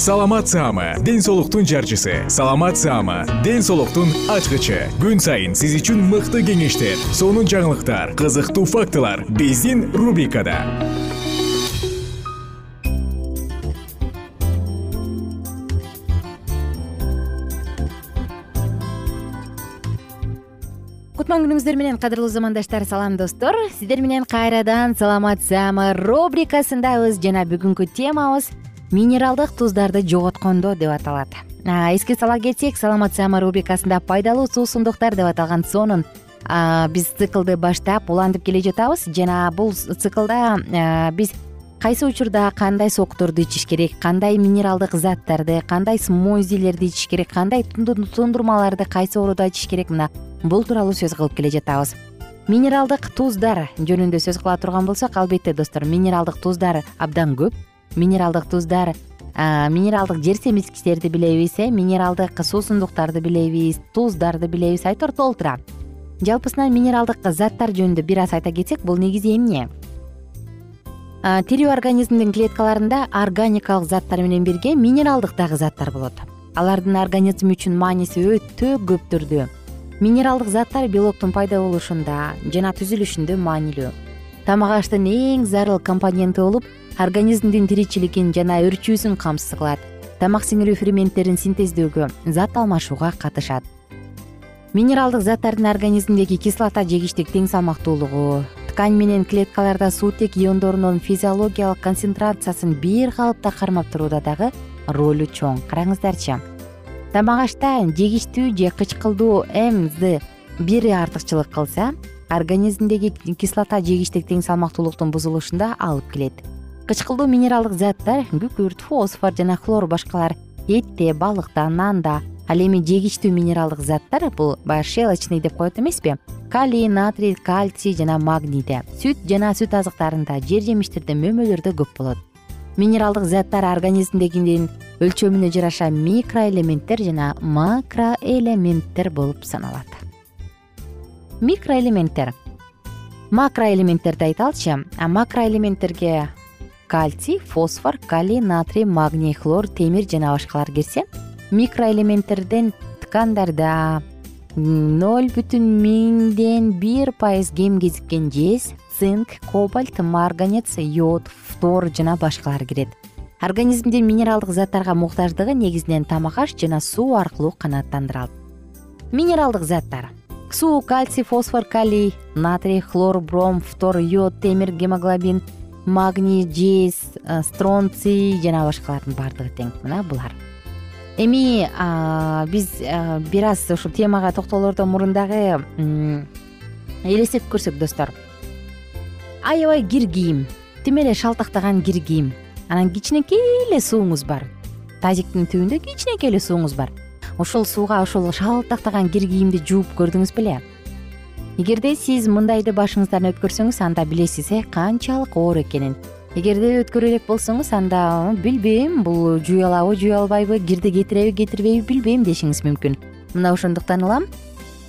саламат саама ден соолуктун жарчысы. Саламат саама ден соолуктун ачкычы. Күн сайын сиз үчүн мыкты кеңештер сонун жаңылыктар кызыктуу фактылар биздин рубрикада. Кутман күнүңүздөр менен кадырлуу замандаштар салам достор. Сиздер менен кайрадан саламат саама рубрикасындабыз. Жана бүгүнкү темабыз минералдык туздарды жоготкондо деп аталат. Эске сала кетсек саламат саама рубрикасында пайдалуу суусундуктар деп аталган сонун биз циклды баштап улантып келе жатабыз. Жана бул циклда биз кайсы учурда кандай соктурду ичиш керек кандай минералдык заттарды кандай смозилерди ичиш керек кандай тундурмаларды кайсы оорууда ичиш керек мына бул тууралуу сөз кылып келе жатабыз. Минералдык туздар жөнүндө сөз кыла турган болсок албетте достор минералдык туздар абдан көп минералдык туздар минералдык жер семирткичтерди билебиз э минералдык суусундуктарды билебиз туздарды билебиз айтор толтура жалпысынан минералдык заттар жөнүндө бир аз айта кетсек бул негизи эмне? Тирүү организмдин клеткаларында органикалык заттар менен бирге минералдык дагы заттар болот. Алардын организм үчүн мааниси өтө көп түрдүү. Минералдык заттар белоктун пайда болушунда жана түзүлүшүндө маанилүү. Тамак аштын эң зарыл компоненти болуп организмдин тиричилигин жана өрчүүсүн камсыз кылат тамак сиңирүү ферменттерин синтездөөгө зат алмашууга катышат. Минералдык заттардын организмдеги кислота жегичтик тең салмактуулугу ткань менен клеткаларда суутек иондорунун физиологиялык концентрациясын бир калыпта кармап турууда дагы ролу чоң. Караңыздарчы тамак ашта жегичтүү же кычкылдуу мз бир артыкчылык кылса организмдеги кислота жегичтик тең салмактуулуктун бузулушуна алып келет кычкылдуу минералдык заттар күкүрт фосфор жана хлор башкалар этте балыкта нанда ал эми жегичтүү минералдык заттар бул баягы щелочный деп коет эмеспи калий натрий кальций жана магнийде сүт жана сүт азыктарында жер жемиштерде мөмөлөрдө көп болот. Минералдык заттар организмдегинин өлчөмүнө жараша микроэлементтер жана макроэлементтер болуп саналат. Микроэлементтер. Макроэлементтерди айталычы макроэлементтерге кальций фосфор калий натрий магний хлор темир жана башкалар кирсе микроэлементтерден ткандарда ноль бүтүн миңден бир пайыз кем кезиккен жез цинк кобальт марганец йод фтор жана башкалар кирет. Организмдин минералдык заттарга муктаждыгы негизинен тамак аш жана суу аркылуу канааттандырылат минералдык заттар суу кальций фосфор калий натрий хлор бром фтор йод темир гемоглобин магний жез стронций жана башкалардын баардыгы тең мына булар. Эми биз бир аз ушул темага токтолоордон мурун дагы элестетип көрсөк достор. Аябай кир кийим тим эле шалтактаган кир кийим. Анан кичинекей эле сууңуз бар. Тазиктин түбүндө кичинекей эле сууңуз бар. Ушул сууга ушул шалтактаган кир кийимди жууп көрдүңүз беле эгерде сиз мындайды башыңыздан өткөрсөңүз анда билесиз э канчалык оор экенин. Эгерде өткөрө элек болсоңуз анда билбейм бул жуй алабы жуй албайбы кирди кетиреби кетирбейби билбейм дешиңиз мүмкүн. Мына ошондуктан улам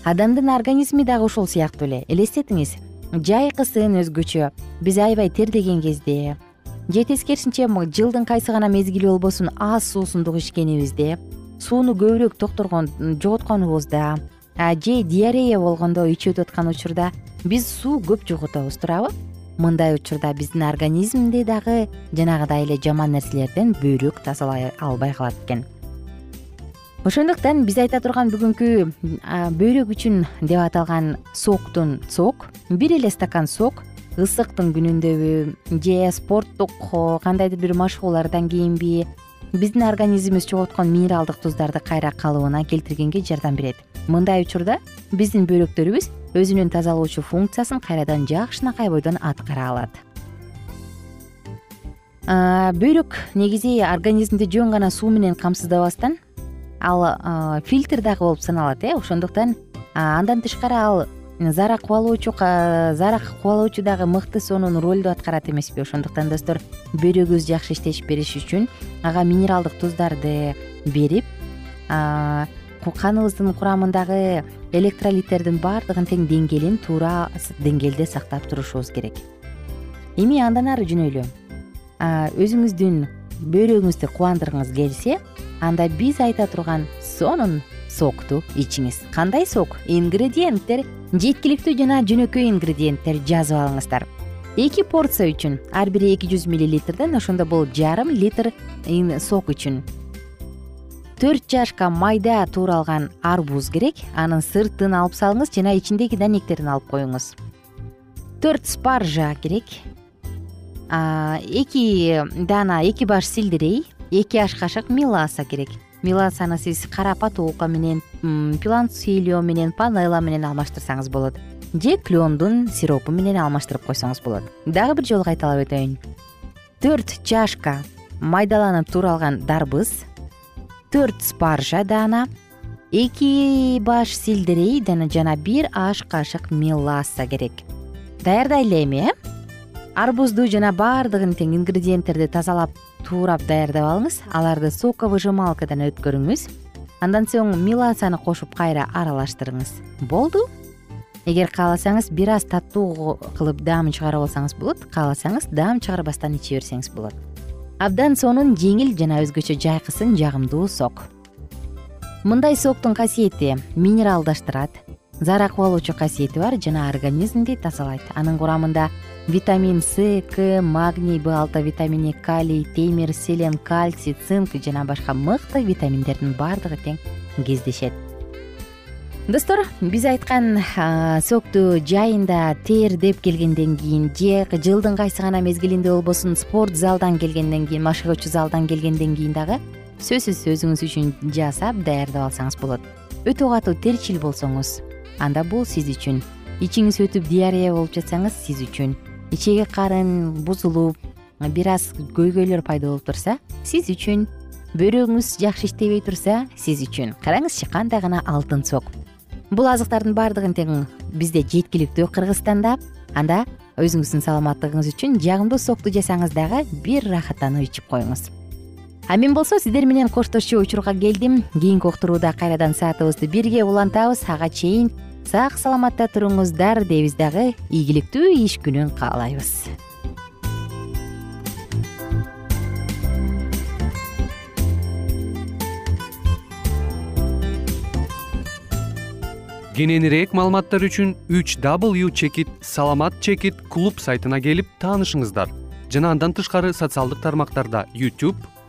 адамдын организми дагы ушул сыяктуу эле. Элестетиңиз. Жайкысын өзгөчө. Биз аябай тердеген кезде же тескерисинче жылдын кайсы гана мезгили болбосун аз суусундук ичкенибизде сууну көбүрөөк жоготконубузда же диарея болгондо ичип өтүп учурда биз суу көп жоготобуз туурабы? Мындай учурда биздин организмди дагы жанагыдай эле жаман нерселерден бөйрөк тазалай албай калат экен. Ошондуктан биз айта турган бүгүнкү бөйрөк үчүн деп аталган соктун сок бир эле стакан сок ысыктын күнүндөбү же спорттук кандайдыр бир машыгуулардан кийинби биздин организмибиз жоготкон минералдык туздарды кайра калыбына келтиргенге жардам берет. Мындай учурда биздин бөйрөктөрүбүз өзүнүн тазалоочу функциясын кайрадан жакшынакай бойдон аткара алат. Бөйрөк негизи организмди жөн гана суу менен камсыздабастан ал фильтр дагы болуп саналат э ошондуктан андан тышкары ал заара кубалоочу заара кубалоочу дагы мыкты сонун ролду аткарат эмеспи. Ошондуктан достор бөйрөгүбүз жакшы иштеш бериш үчүн ага минералдык туздарды берип каныбыздын курамындагы электролиттердин баардыгын тең деңгээлин туура деңгээлде сактап турушубуз керек. Эми андан ары жөнөйлү өзүңүздүн бөйрөгүңүздү кубандыргыңыз келсе анда биз айта турган сонун сокту ичиңиз. Кандай сок? Ингредиенттер. Жеткиликтүү жана жөнөкөй ингредиенттер жазып алыңыздар. Эки порция үчүн ар бири эки жүз миллилитрден ошондо бул жарым литр сок үчүн. Төрт чашка майда тууралган арбуз керек. Анын сыртын алып салыңыз жана ичиндеги данектерин алып коюңуз. Төрт спаржа керек. Эки даана эки баш сельдерей эки аш кашык меласа керек меласаны сиз кара патока менен пилансилио менен панелла менен алмаштырсаңыз болот. Же клендун сиропу менен алмаштырып койсоңуз болот. Дагы бир жолу кайталап өтөйүн. Төрт чашка майдаланып тууралган дарбыз төрт спаржа даана эки баш сельдерей жана бир аш кашык меласа керек. Даярдайлы эми э арбузду жана баардыгын тең ингредиенттерди тазалап туурап даярдап алыңыз. Аларды соковыжималкадан өткөрүңүз. Андан соң меласаны кошуп кайра аралаштырыңыз. Болду? Эгер кааласаңыз бир аз таттуу кылып даамын чыгарып алсаңыз болот. Кааласаңыз даам чыгарбастан иче берсеңиз болот. Абдан сонун жеңил жана өзгөчө жайкысын жагымдуу сок. Мындай соктун касиети минералдаштырат заара кубалоочу касиети бар жана организмди тазалайт. Анын курамында витамин с к магний б алты витамини калий темир селен кальций цинк жана башка мыкты витаминдердин баардыгы тең кездешет. Достор биз айткан сокту жайында тердеп келгенден кийин же жылдын кайсы гана мезгилинде болбосун спорт залдан келгенден кийин машыгуучу залдан келгенден кийин дагы сөзсүз өзүңүз үчүн жасап даярдап алсаңыз болот. Өтө катуу терчил болсоңуз анда бул сиз үчүн. Ичиңиз өтүп диарея болуп жатсаңыз сиз үчүн. Ичеги карын бузулуп бир аз көйгөйлөр пайда болуп турса сиз үчүн. Бөйрөгүңүз жакшы иштебей турса сиз үчүн. Караңызчы кандай гана алтын сок. Бул азыктардын баардыгын тең бизде жеткиликтүү кыргызстанда. Анда өзүңүздүн саламаттыгыңыз үчүн жагымдуу сокту жасаңыз дагы бир ырахаттанып ичип коюңуз а мен болсо сиздер менен коштошчу учурга келдим. Кийинки уктурууда кайрадан саатыбызды бирге улантабыз. Ага чейин сак саламатта туруңуздар дейбиз. Дагы ийгиликтүү иш күнүн каалайбыз. Кененирээк маалыматтар үчүн үч w чекит саламат чекит клуб сайтына келип таанышыңыздар. Жана андан тышкары социалдык тармактарда youtube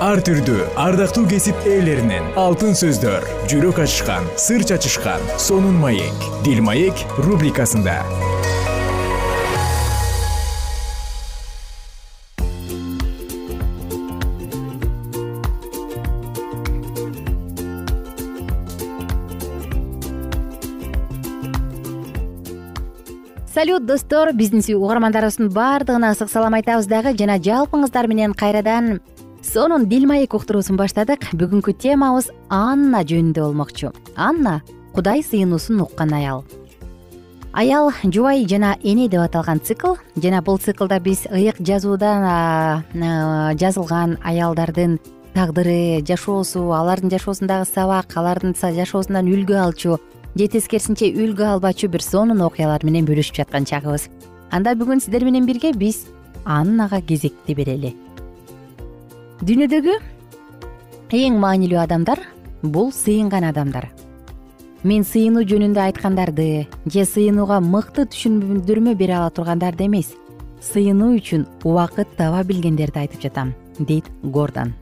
ар түрдүү ардактуу кесип ээлеринен алтын сөздөр жүрөк ачышкан сыр чачышкан сонун маек. Дил маек рубрикасында. Салют достор биздин угармандарыбыздын баардыгына ысык салам айтабыз дагы. Жана жалпыңыздар менен кайрадан сонун дил маек уктуруусун баштадык. Бүгүнкү темабыз анна жөнүндө болмокчу. Анна кудай сыйынуусун уккан аял. Аял жубай жана эне деп аталган цикл жана бул циклда биз ыйык жазуудан жазылган аялдардын тагдыры жашоосу алардын жашоосундагы сабак алардын жашоосунан үлгү алчу же тескерисинче үлгү албачу бир сонун окуялар менен бөлүшүп жаткан чагыбыз. Анда бүгүн сиздер менен бирге биз аннага кезекти берели дүйнөдөгү эң маанилүү адамдар бул сыйынган адамдар. Мен сыйынуу жөнүндө айткандарды же сыйынууга мыкты түшүндүрмө бере ала тургандарды эмес сыйынуу үчүн убакыт таба билгендерди айтып жатам дейт гордон.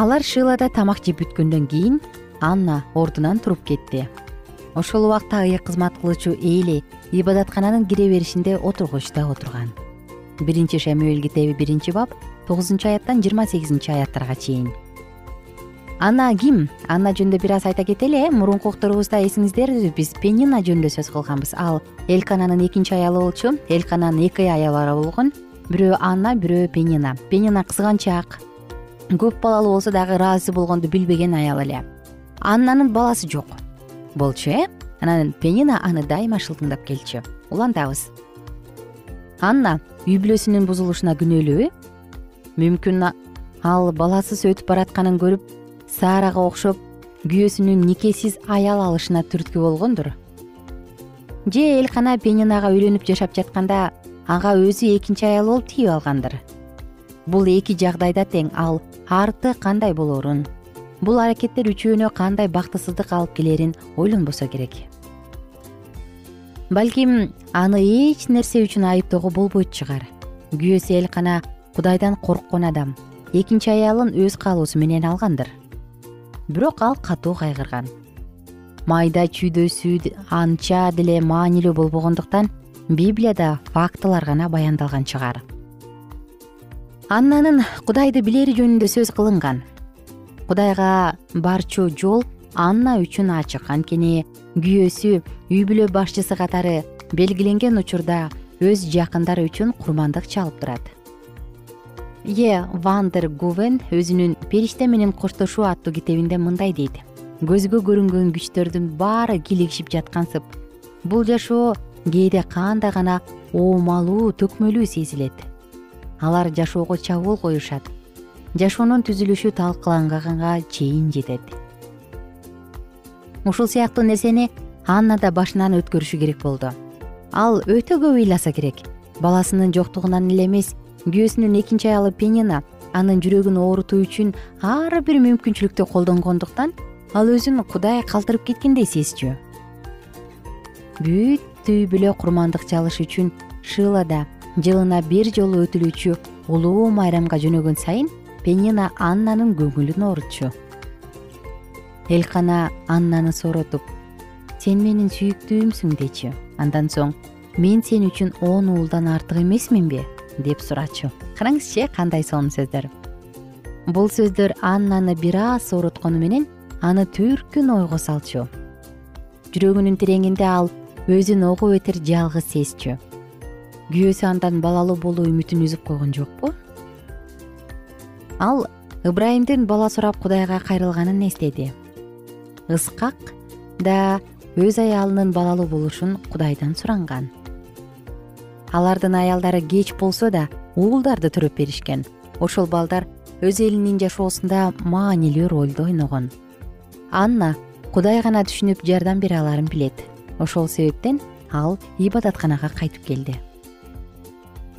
Алар шилада тамак жеп бүткөндөн кийин анна ордунан туруп кетти. Ошол убакта ыйык кызмат кылуучу эли ибадаткананын кире беришинде отургучта отурган биринчи шамюэль китеби биринчи бап тогузунчу аяттан жыйырма сегизинчи аяттарга чейин. Анна ким? Анна жөнүндө бир аз айта кетели э? Мурунку уктурубузда эсиңиздерби биз пенина жөнүндө сөз кылганбыз. Ал элкананын экинчи аялы болчу элкананын эки аялы болгон бирөө анна бирөө пенина. Пенина кызганчаак көп балалуу болсо дагы ыраазы болгонду билбеген аял эле. Аннанын баласы жок болчу э? Анан пенина аны дайыма шылтыңдап келчү. Улантабыз анна үй бүлөсүнүн бузулушуна күнөөлүүбү мүмкүн ал баласыз өтүп баратканын көрүп саарага окшоп күйөөсүнүн никесиз аял алышына түрткү болгондур. Же элкана пенинага үйлөнүп жашап жатканда ага өзү экинчи аял болуп тийип алгандыр. Бул эки жагдайда тең ал арты кандай болоорун бул аракеттер үчөөнө кандай бактысыздык алып келерин ойлонбосо керек балким аны эч нерсе үчүн айыптоого болбойт чыгар. Күйөөсү элкана кудайдан корккон адам экинчи аялын өз каалоосу менен алгандыр. Бирок ал катуу кайгырган. Майда чүйдөсү анча деле маанилүү болбогондуктан библияда фактылар гана баяндалган чыгар. Аннанын кудайды билери жөнүндө сөз кылынган. Кудайга барчу жол анна үчүн ачык. Анткени күйөөсү үй бүлө башчысы катары белгиленген учурда өз жакындары үчүн курмандык чалып турат. Е вандер гувен өзүнүн периште менен коштошуу аттуу китебинде мындай дейт. Көзгө көрүнгөн күчтөрдүн баары кийлигишип жаткансып бул жашоо кээде кандай гана оомалуу төкмөлүү сезилет. Алар жашоого чабуул коюшат. Жашоонун түзүлүшү талкаланганга чейин жетет ушул сыяктуу нерсени анна да башынан өткөрүшү керек болду. Ал өтө көп ыйласа керек. Баласынын жоктугунан эле эмес күйөөсүнүн экинчи аялы пенина анын жүрөгүн оорутуу үчүн ар бир мүмкүнчүлүктү колдонгондуктан ал өзүн кудай калтырып кеткендей сезчү. Бүт үй бүлө курмандык чалыш үчүн шылада жылына бир жолу өтүлүүчү улуу майрамга жөнөгөн сайын пенина аннанын көңүлүн оорутчу элкана аннаны сооротуп сен менин сүйүктүүмсүң дечү андан соң мен сен үчүн он уулдан артык эмесминби? деп сурачу. Караңызчы кандай сонун сөздөр. Бул сөздөр аннаны бир аз сооруткону менен аны түркүн ойго салчу. Жүрөгүнүн тиреңинде ал өзүн ого бетер жалгыз сезчү. Күйөөсү андан балалуу болуу үмүтүн үзүп койгон жокпу? Ал ыбрайымдын бала сурап кудайга кайрылганын эстеди ыскак да өз аялынын балалуу болушун кудайдан суранган. Алардын аялдары кеч болсо да уулдарды төрөп беришкен. Ошол балдар өз элинин жашоосунда маанилүү ролду ойногон. Анна кудай гана түшүнүп жардам бере аларын билет. Ошол себептен ал ибадатканага кайтып келди.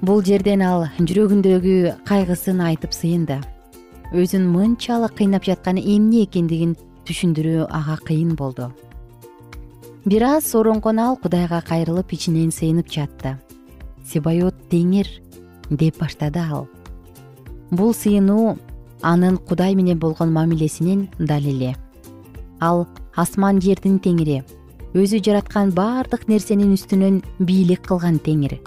Бул жерден ал жүрөгүндөгү кайгысын айтып сыйынды. Өзүн мынчалык кыйнап жатканы эмне экендигин түшүндүрүү ага кыйын болду. Бир аз сооронкон ал кудайга кайрылып ичинен сыйынып жатты сибайот теңир деп баштады ал. Бул сыйынуу анын кудай менен болгон мамилесинин далили. Ал асман жердин теңири. Өзү жараткан баардык нерсенин үстүнөн бийлик кылган теңир.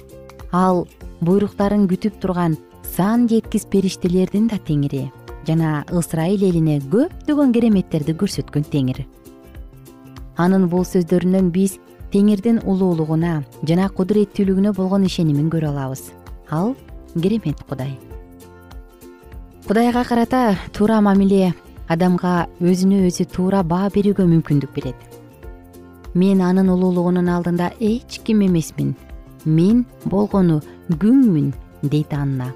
Ал буйруктарын күтүп турган сан жеткис периштелердин да теңири жана ысрайыл элине көптөгөн кереметтерди көрсөткөн теңир. Анын бул сөздөрүнөн биз теңирдин улуулугуна жана кудуреттүүлүгүнө болгон ишенимин көрө алабыз. Ал керемет кудай. Кудайга карата туура мамиле адамга өзүнө өзү туура баа берүүгө мүмкүндүк берет. Мен анын улуулугунун алдында эч ким эмесмин. Мен болгону күңмүн дейт анна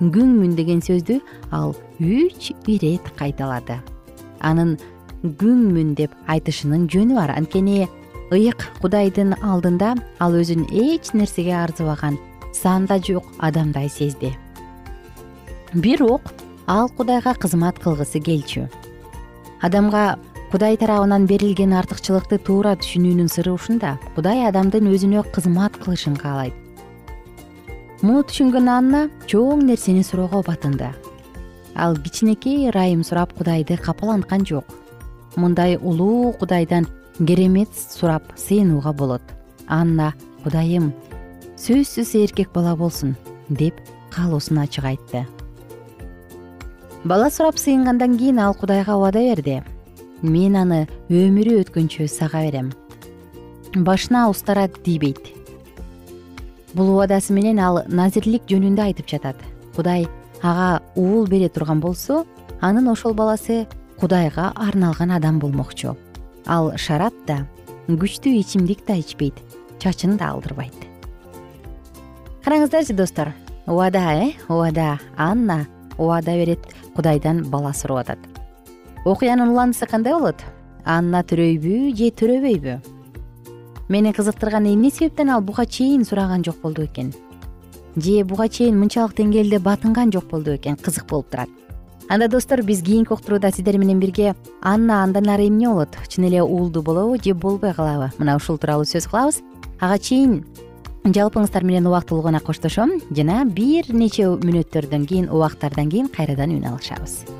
күңмүн деген сөздү ал үч ирет кайталады. Анын күңмүн деп айтышынын жөнү бар. Анткени ыйык кудайдын алдында ал өзүн эч нерсеге арзыбаган санда жок адамдай сезди. Бирок ал кудайга кызмат кылгысы келчү. Адамга кудай тарабынан берилген артыкчылыкты туура түшүнүүнүн сыры ушунда. Кудай адамдын өзүнө кызмат кылышын каалайт муну түшүнгөн анна чоң нерсени суроого батынды ал кичинекей ырайым сурап кудайды капаланткан жок. Мындай улуу кудайдан керемет сурап сыйынууга болот. Анна кудайым сөзсүз эркек бала болсун деп каалоосун ачык айтты. Бала сурап сыйынгандан кийин ал кудайга убада берди. Мен аны өмүрү өткөнчө сага берем. Башына устара тийбейт бул убадасы менен ал назирлик жөнүндө айтып жатат. Кудай ага уул бере турган болсо анын ошол баласы кудайга арналган адам болмокчу. Ал шарап да күчтүү ичимдик да ичпейт чачын да алдырбайт. Караңыздарчы достор убада э? Убада анна убада берет кудайдан бала сурап атат. Окуянын уландысы кандай болот? Анна төрөйбү же төрөбөйбү мени кызыктырганы эмне себептен ал буга чейин сураган жок болду экен? Же буга чейин мынчалык деңгээлде батынган жок болду бекен кызык болуп турат. Анда достор биз кийинки уктурууда сиздер менен бирге анна андан ары эмне болот? Чын эле уулду болобу же болбой калабы? Мына ушул тууралуу сөз кылабыз. Ага чейин жалпыңыздар менен убактылуу гана коштошом. Жана бир нече мүнөттөрдөн кийин убактардан кийин кайрадан үн алышабыз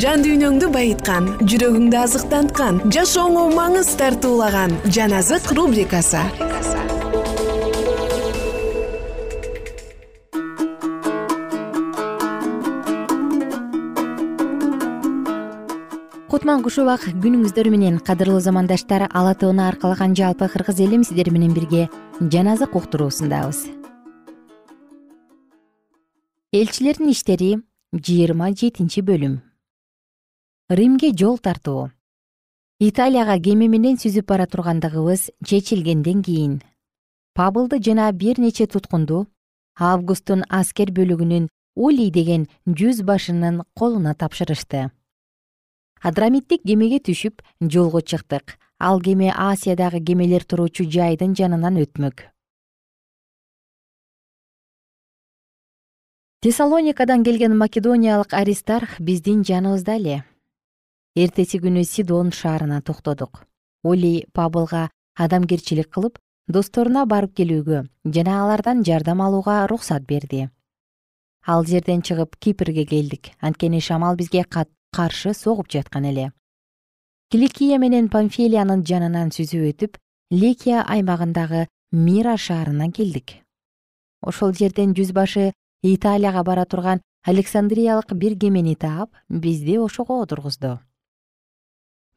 жан дүйнөңдү байыткан жүрөгүңдү азыктанткан жашооңо маңыз тартуулаган жан азык рубрикасы. Кутман кушубак күнүңүздөр менен кадырлуу замандаштар ала тоону аркалаган жалпы кыргыз элим сиздер менен бирге жан азык уктуруусундабыз. Элчилердин иштери жыйырма жетинчи бөлүм римге жол тартуу. Италияга кеме менен сүзүп бара тургандыгыбыз чечилгенден кийин. Пабылды жана бир нече туткунду августтун аскер бөлүгүнүн ули деген жүз башынын колуна тапшырышты. Адрамиттик кемеге түшүп жолго чыктык. Ал кеме асиядагы кемелер туруучу жайдын жанынан өтмөк. Тессалоникадан келген македониялык аристарх биздин жаныбызда эле эртеси күнү сидон шаарына токтодук. Оли пабылга адамгерчилик кылып досторуна барып келүүгө жана алардан жардам алууга уруксат берди. Ал жерден чыгып кипрге келдик. Анткени шамал бизге каршы согуп жаткан эле. Киликия менен памфилиянын жанынан сүзүп өтүп лекия аймагындагы мира шаарына келдик. Ошол жерден жүз башы италияга бара турган александриялык бир кемени таап бизди ошого отургузду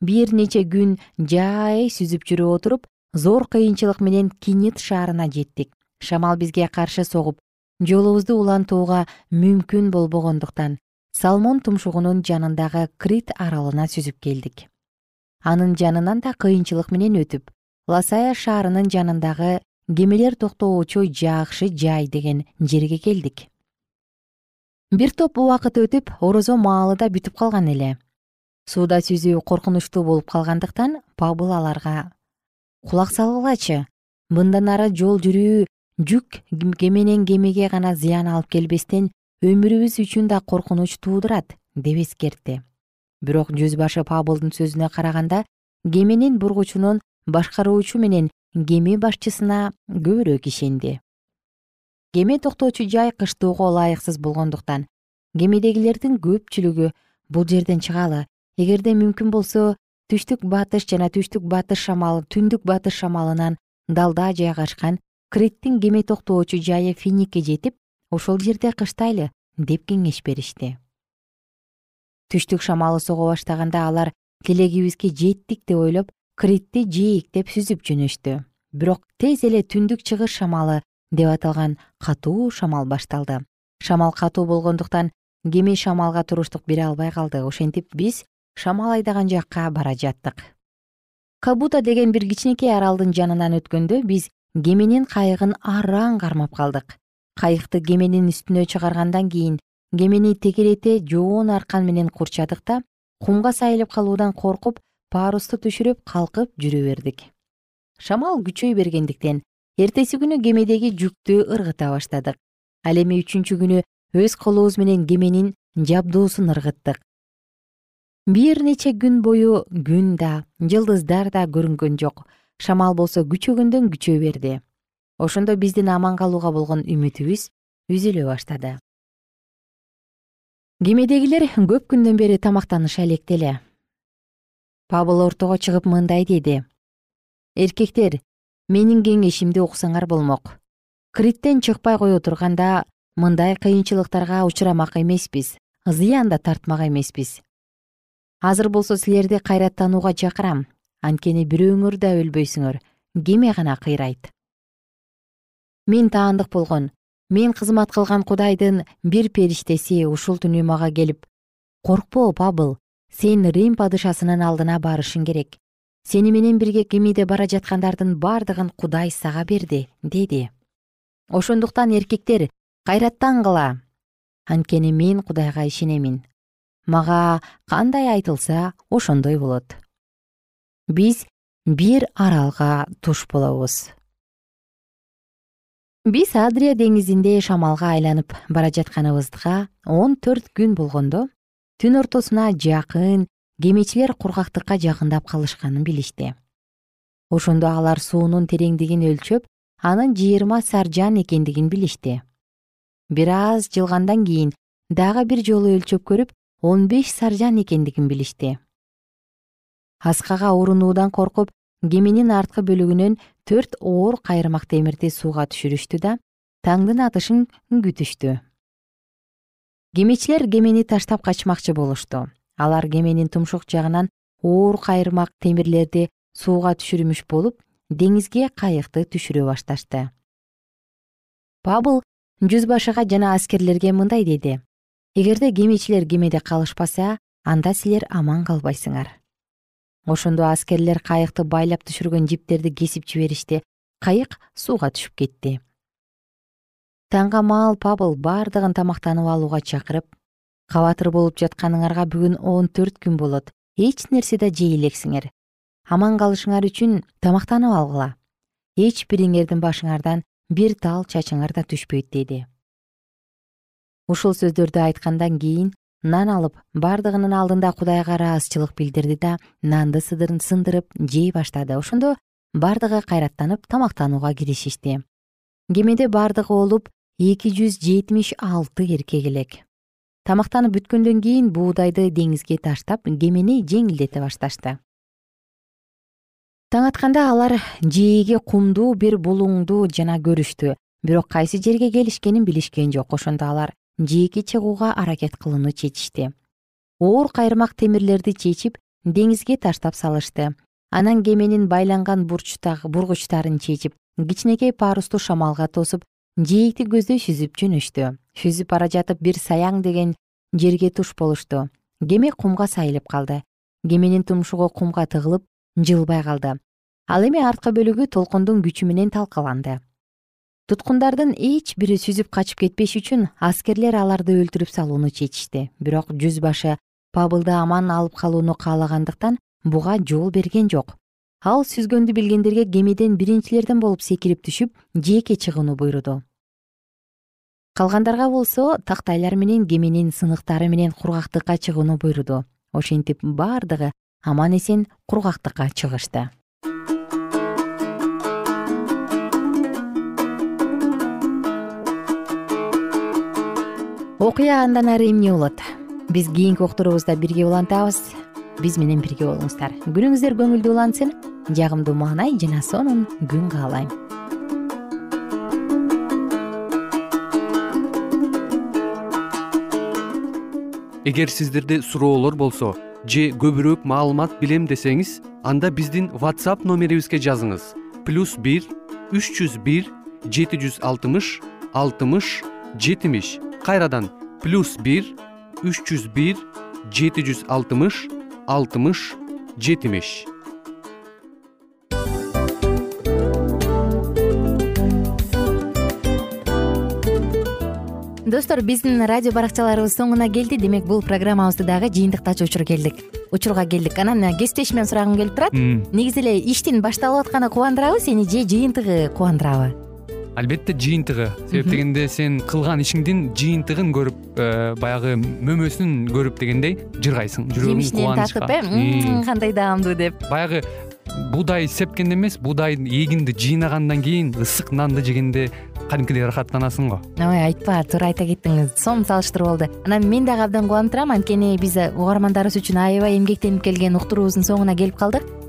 бир нече күн жай сүзүп жүрүп отуруп зор кыйынчылык менен кинит шаарына жеттик. Шамал бизге каршы согуп жолубузду улантууга мүмкүн болбогондуктан салмон тумшугунун жанындагы крит аралына сүзүп келдик. Анын жанынан да кыйынчылык менен өтүп ласая шаарынын жанындагы кемелер токтоочу жакшы жай деген жерге келдик. Бир топ убакыт өтүп орозо маалы да бүтүп калган эле сууда сүзүү коркунучтуу болуп калгандыктан пабыл аларга. Кулак салгылачы. Мындан ары жол жүрүү жүк кеменен кемеге гана зыян алып келбестен өмүрүбүз үчүн да коркунуч туудурат деп эскертти бирок жүз башы пабылдын сөзүнө караганда кеменин бургучунун башкаруучу менен кеме башчысына көбүрөөк ишенди. Кеме токтоочу жай кыштоого ылайыксыз болгондуктан кемедегилердин көпчүлүгү бул жерден чыгалы эгерде мүмкүн болсо түштүк батыш жана түштүк батыш шамалы түндүк батыш шамалынан далда жайгашкан криттин кеме токтоочу жайы финикке жетип ошол жерде кыштайлы деп кеңеш беришти. Түштүк шамалы сого баштаганда алар тилегибизге жеттик деп ойлоп критти жээктеп сүзүп жөнөштү. Бирок тез эле түндүк чыгыш шамалы деп аталган катуу шамал башталды. Шамал катуу болгондуктан кеме шамалга туруштук бере албай калды. Ошентип биз шамал айдаган жакка бара жаттык. Кабута деген бир кичинекей аралдын жанынан өткөндө биз кеменин кайыгын араң кармап калдык. Кайыкты кеменин үстүнө чыгаргандан кийин кемени текерете жоон аркан менен курчадык да кумга сайылып калуудан коркуп парусту түшүрүп калкып жүрө бердик. Шамал күчөй бергендиктен эртеси күнү кемедеги жүктү ыргыта баштадык. Ал эми үчүнчү күнү өз колубуз менен кеменин жабдуусун ыргыттык бир нече күн бою күн да жылдыздар да көрүнгөн жок. Шамал болсо күчөгөндөн күчөй берди. Ошондо биздин аман калууга болгон үмүтүбүз үзүлө баштады. Кемедегилер көп күндөн бери тамактанышаа электе эле пабыл ортого чыгып мындай деди. Эркектер менин кеңешимди уксаңар болмок. Криттен чыкпай кое турганда мындай кыйынчылыктарга учурамак эмеспиз зыян да тартмак эмеспиз азыр болсо силерди кайраттанууга чакырам. Анткени бирөөңөр да өлбөйсүңөр. Кеме гана кыйрайт. Мен таандык болгон. Мен кызмат кылган кудайдын бир периштеси ушул түнү мага келип коркпо пабыл сен рим падышасынын алдына барышың керек. Сени менен бирге кемеде бара жаткандардын бардыгын кудай сага берди деди. Ошондуктан эркектер кайраттангыла анткени мен кудайга ишенемин мага кандай айтылса ошондой болот. Биз бир аралга туш болобуз. Биз адрия деңизинде шамалга айланып бара жатканыбызга он төрт күн болгондо түн ортосуна жакын кемечилер кургактыкка жакындап калышканын билишти. Ошондо алар суунун тереңдигин өлчөп анын жыйырма саржан экендигин билишти. Бир аз жылгандан кийин дагы бир жолу өлчөп көрүп он беш саржан экендигин билишти. Аскага урунуудан коркуп кеменин арткы бөлүгүнөн төрт оор кайырмак темирди сууга түшүрүштү да таңдын атышын күтүштү кемечилер кемени таштап качмакчы болушту. Алар кеменин тумшук жагынан оор кайырмак темирлерди сууга түшүрмүш болуп деңизге кайыкты түшүрө башташты. Пабыл жүз башыга жана аскерлерге мындай деди эгерде кемечилер кемеде калышпаса анда силер аман калбайсыңар. Ошондо аскерлер кайыкты байлап түшүргөн жиптерди кесип жиберишти кайык сууга түшүп кетти. Таңга маал пабыл бардыгын тамактанып алууга чакырып кабатыр болуп жатканыңарга бүгүн он төрт күн болот. Эч нерсе да жей элексиңер аман калышыңар үчүн тамактанып алгыла. Эч бириңердин башыңардан бир тал чачыңар да түшпөйт деди ушул сөздөрдү айткандан кийин нан алып бардыгынын алдында кудайга ыраазычылык билдирди да нанды сындырып жей баштады. Ошондо бардыгы кайраттанып тамактанууга киришишти. Кемеде бардыгы болуп эки жүз жетимиш алты эркек элек. Тамактанып бүткөндөн кийин буудайды деңизге таштап кемени жеңилдете башташты. Таң атканда алар жээге кумдуу бир булуңду жана көрүштү. Бирок кайсы жерге келишкенин билишкен жок. Ошондо алар жээкке чыгууга аракет кылууну чечишти. Оор кайырмак темирлерди чечип деңизге таштап салышты. Анан кеменин байланган бургучтарын чечип кичинекей парусту шамалга тосуп жээкти көздөй сүзүп жөнөштү. Сүзүп бара жатып бир саяң деген жерге туш болушту. Кеме кумга сайылып калды. Кеменин тумшугу кумга тыгылып жылбай калды. Ал эми арткы бөлүгү толкундун күчү менен талкаланды туткундардын эч бири сүзүп качып кетпеш үчүн аскерлер аларды өлтүрүп салууну чечишти. Бирок жүз башы пабылды аман алып калууну каалагандыктан буга жол берген жок. Ал сүзгөндү билгендерге кемеден биринчилерден болуп секирип түшүп жээкке чыгууну буйруду. Калгандарга болсо тактайлар менен кеменин сыныктары менен кургактыкка чыгууну буйруду. Ошентип бардыгы аман эсен кургактыкка чыгышты окуя андан ары эмне болот? Биз кийинки уктуруубузда бирге улантабыз. Биз менен бирге болуңуздар. Күнүңүздөр көңүлдүү улансын. Жагымдуу маанай жана сонун күн каалайм. Эгер сиздерде суроолор болсо же көбүрөөк маалымат билем десеңиз анда биздин whatsapp номерибизге жазыңыз. Плюс бир үч жүз бир жети жүз алтымыш алтымыш жетимиш кайрадан плюс бир үч жүз бир жети жүз алтымыш алтымыш жетимиш. Достор биздин радио баракчаларыбыз соңуна келди. Демек бул программабызды дагы жыйынтыктаочу учур келдик. Учурга келдик. Анан кесиптешимен сурагым келип турат. Негизи эле иштин башталып атканы кубандырабы сени же жыйынтыгы кубандырабы албетте жыйынтыгы. Себеп дегенде сен кылган ишиңдин жыйынтыгын көрүп э, баягы мөмөсүн көрүп дегендей жыргайсың. Жүрөгүң жемишинен татып э? Кандай даамдуу деп. Баягы буудай сепкенде эмес буудай эгинди жыйнагандан кийин ысык нанды жегенде кадимкидей ырахаттанасың го. Ой айтпа туура айта кеттиңиз. Сонун салыштыруу болду анан мен дагы абдан кубанып турам анткени биз угармандарыбыз үчүн аябай эмгектенип келген уктуруубуздун соңуна келип калдык